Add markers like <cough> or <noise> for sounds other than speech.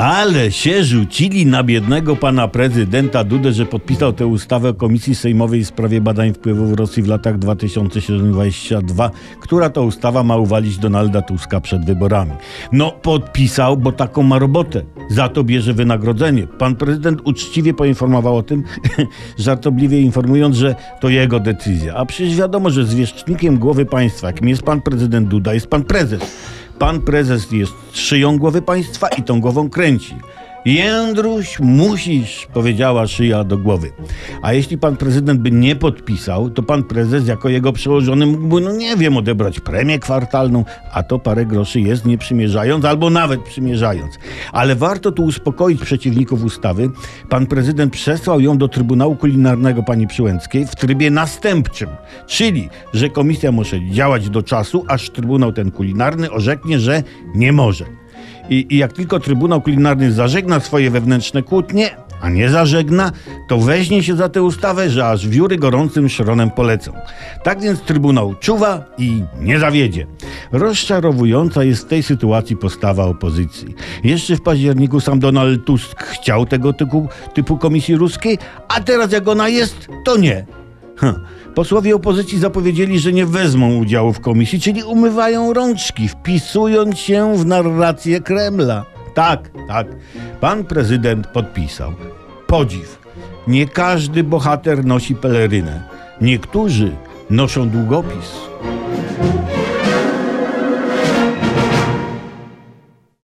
Ale się rzucili na biednego pana prezydenta Dudę, że podpisał tę ustawę o Komisji Sejmowej w sprawie badań wpływów Rosji w latach 2022, która to ustawa ma uwalić Donalda Tuska przed wyborami. No, podpisał, bo taką ma robotę. Za to bierze wynagrodzenie. Pan prezydent uczciwie poinformował o tym, <laughs> żartobliwie informując, że to jego decyzja. A przecież wiadomo, że zwierzchnikiem głowy państwa, jakim jest pan prezydent Duda, jest pan prezes. Pan prezes jest szyją głowy państwa i tą głową kręci. Jędruś, musisz, powiedziała szyja do głowy. A jeśli pan prezydent by nie podpisał, to pan prezes jako jego przełożony mógłby, no nie wiem, odebrać premię kwartalną, a to parę groszy jest nie przymierzając, albo nawet przymierzając. Ale warto tu uspokoić przeciwników ustawy. Pan prezydent przesłał ją do Trybunału Kulinarnego pani Przyłęckiej w trybie następczym, czyli, że komisja może działać do czasu, aż Trybunał ten kulinarny orzeknie, że nie może. I, I jak tylko Trybunał Kulinarny zażegna swoje wewnętrzne kłótnie, a nie zażegna, to weźmie się za tę ustawę, że aż wióry gorącym szronem polecą. Tak więc Trybunał czuwa i nie zawiedzie. Rozczarowująca jest w tej sytuacji postawa opozycji. Jeszcze w październiku sam Donald Tusk chciał tego typu, typu komisji ruskiej, a teraz jak ona jest, to nie. Hm. Posłowie opozycji zapowiedzieli, że nie wezmą udziału w komisji, czyli umywają rączki, wpisując się w narrację Kremla. Tak, tak. Pan prezydent podpisał. Podziw. Nie każdy bohater nosi pelerynę. Niektórzy noszą długopis.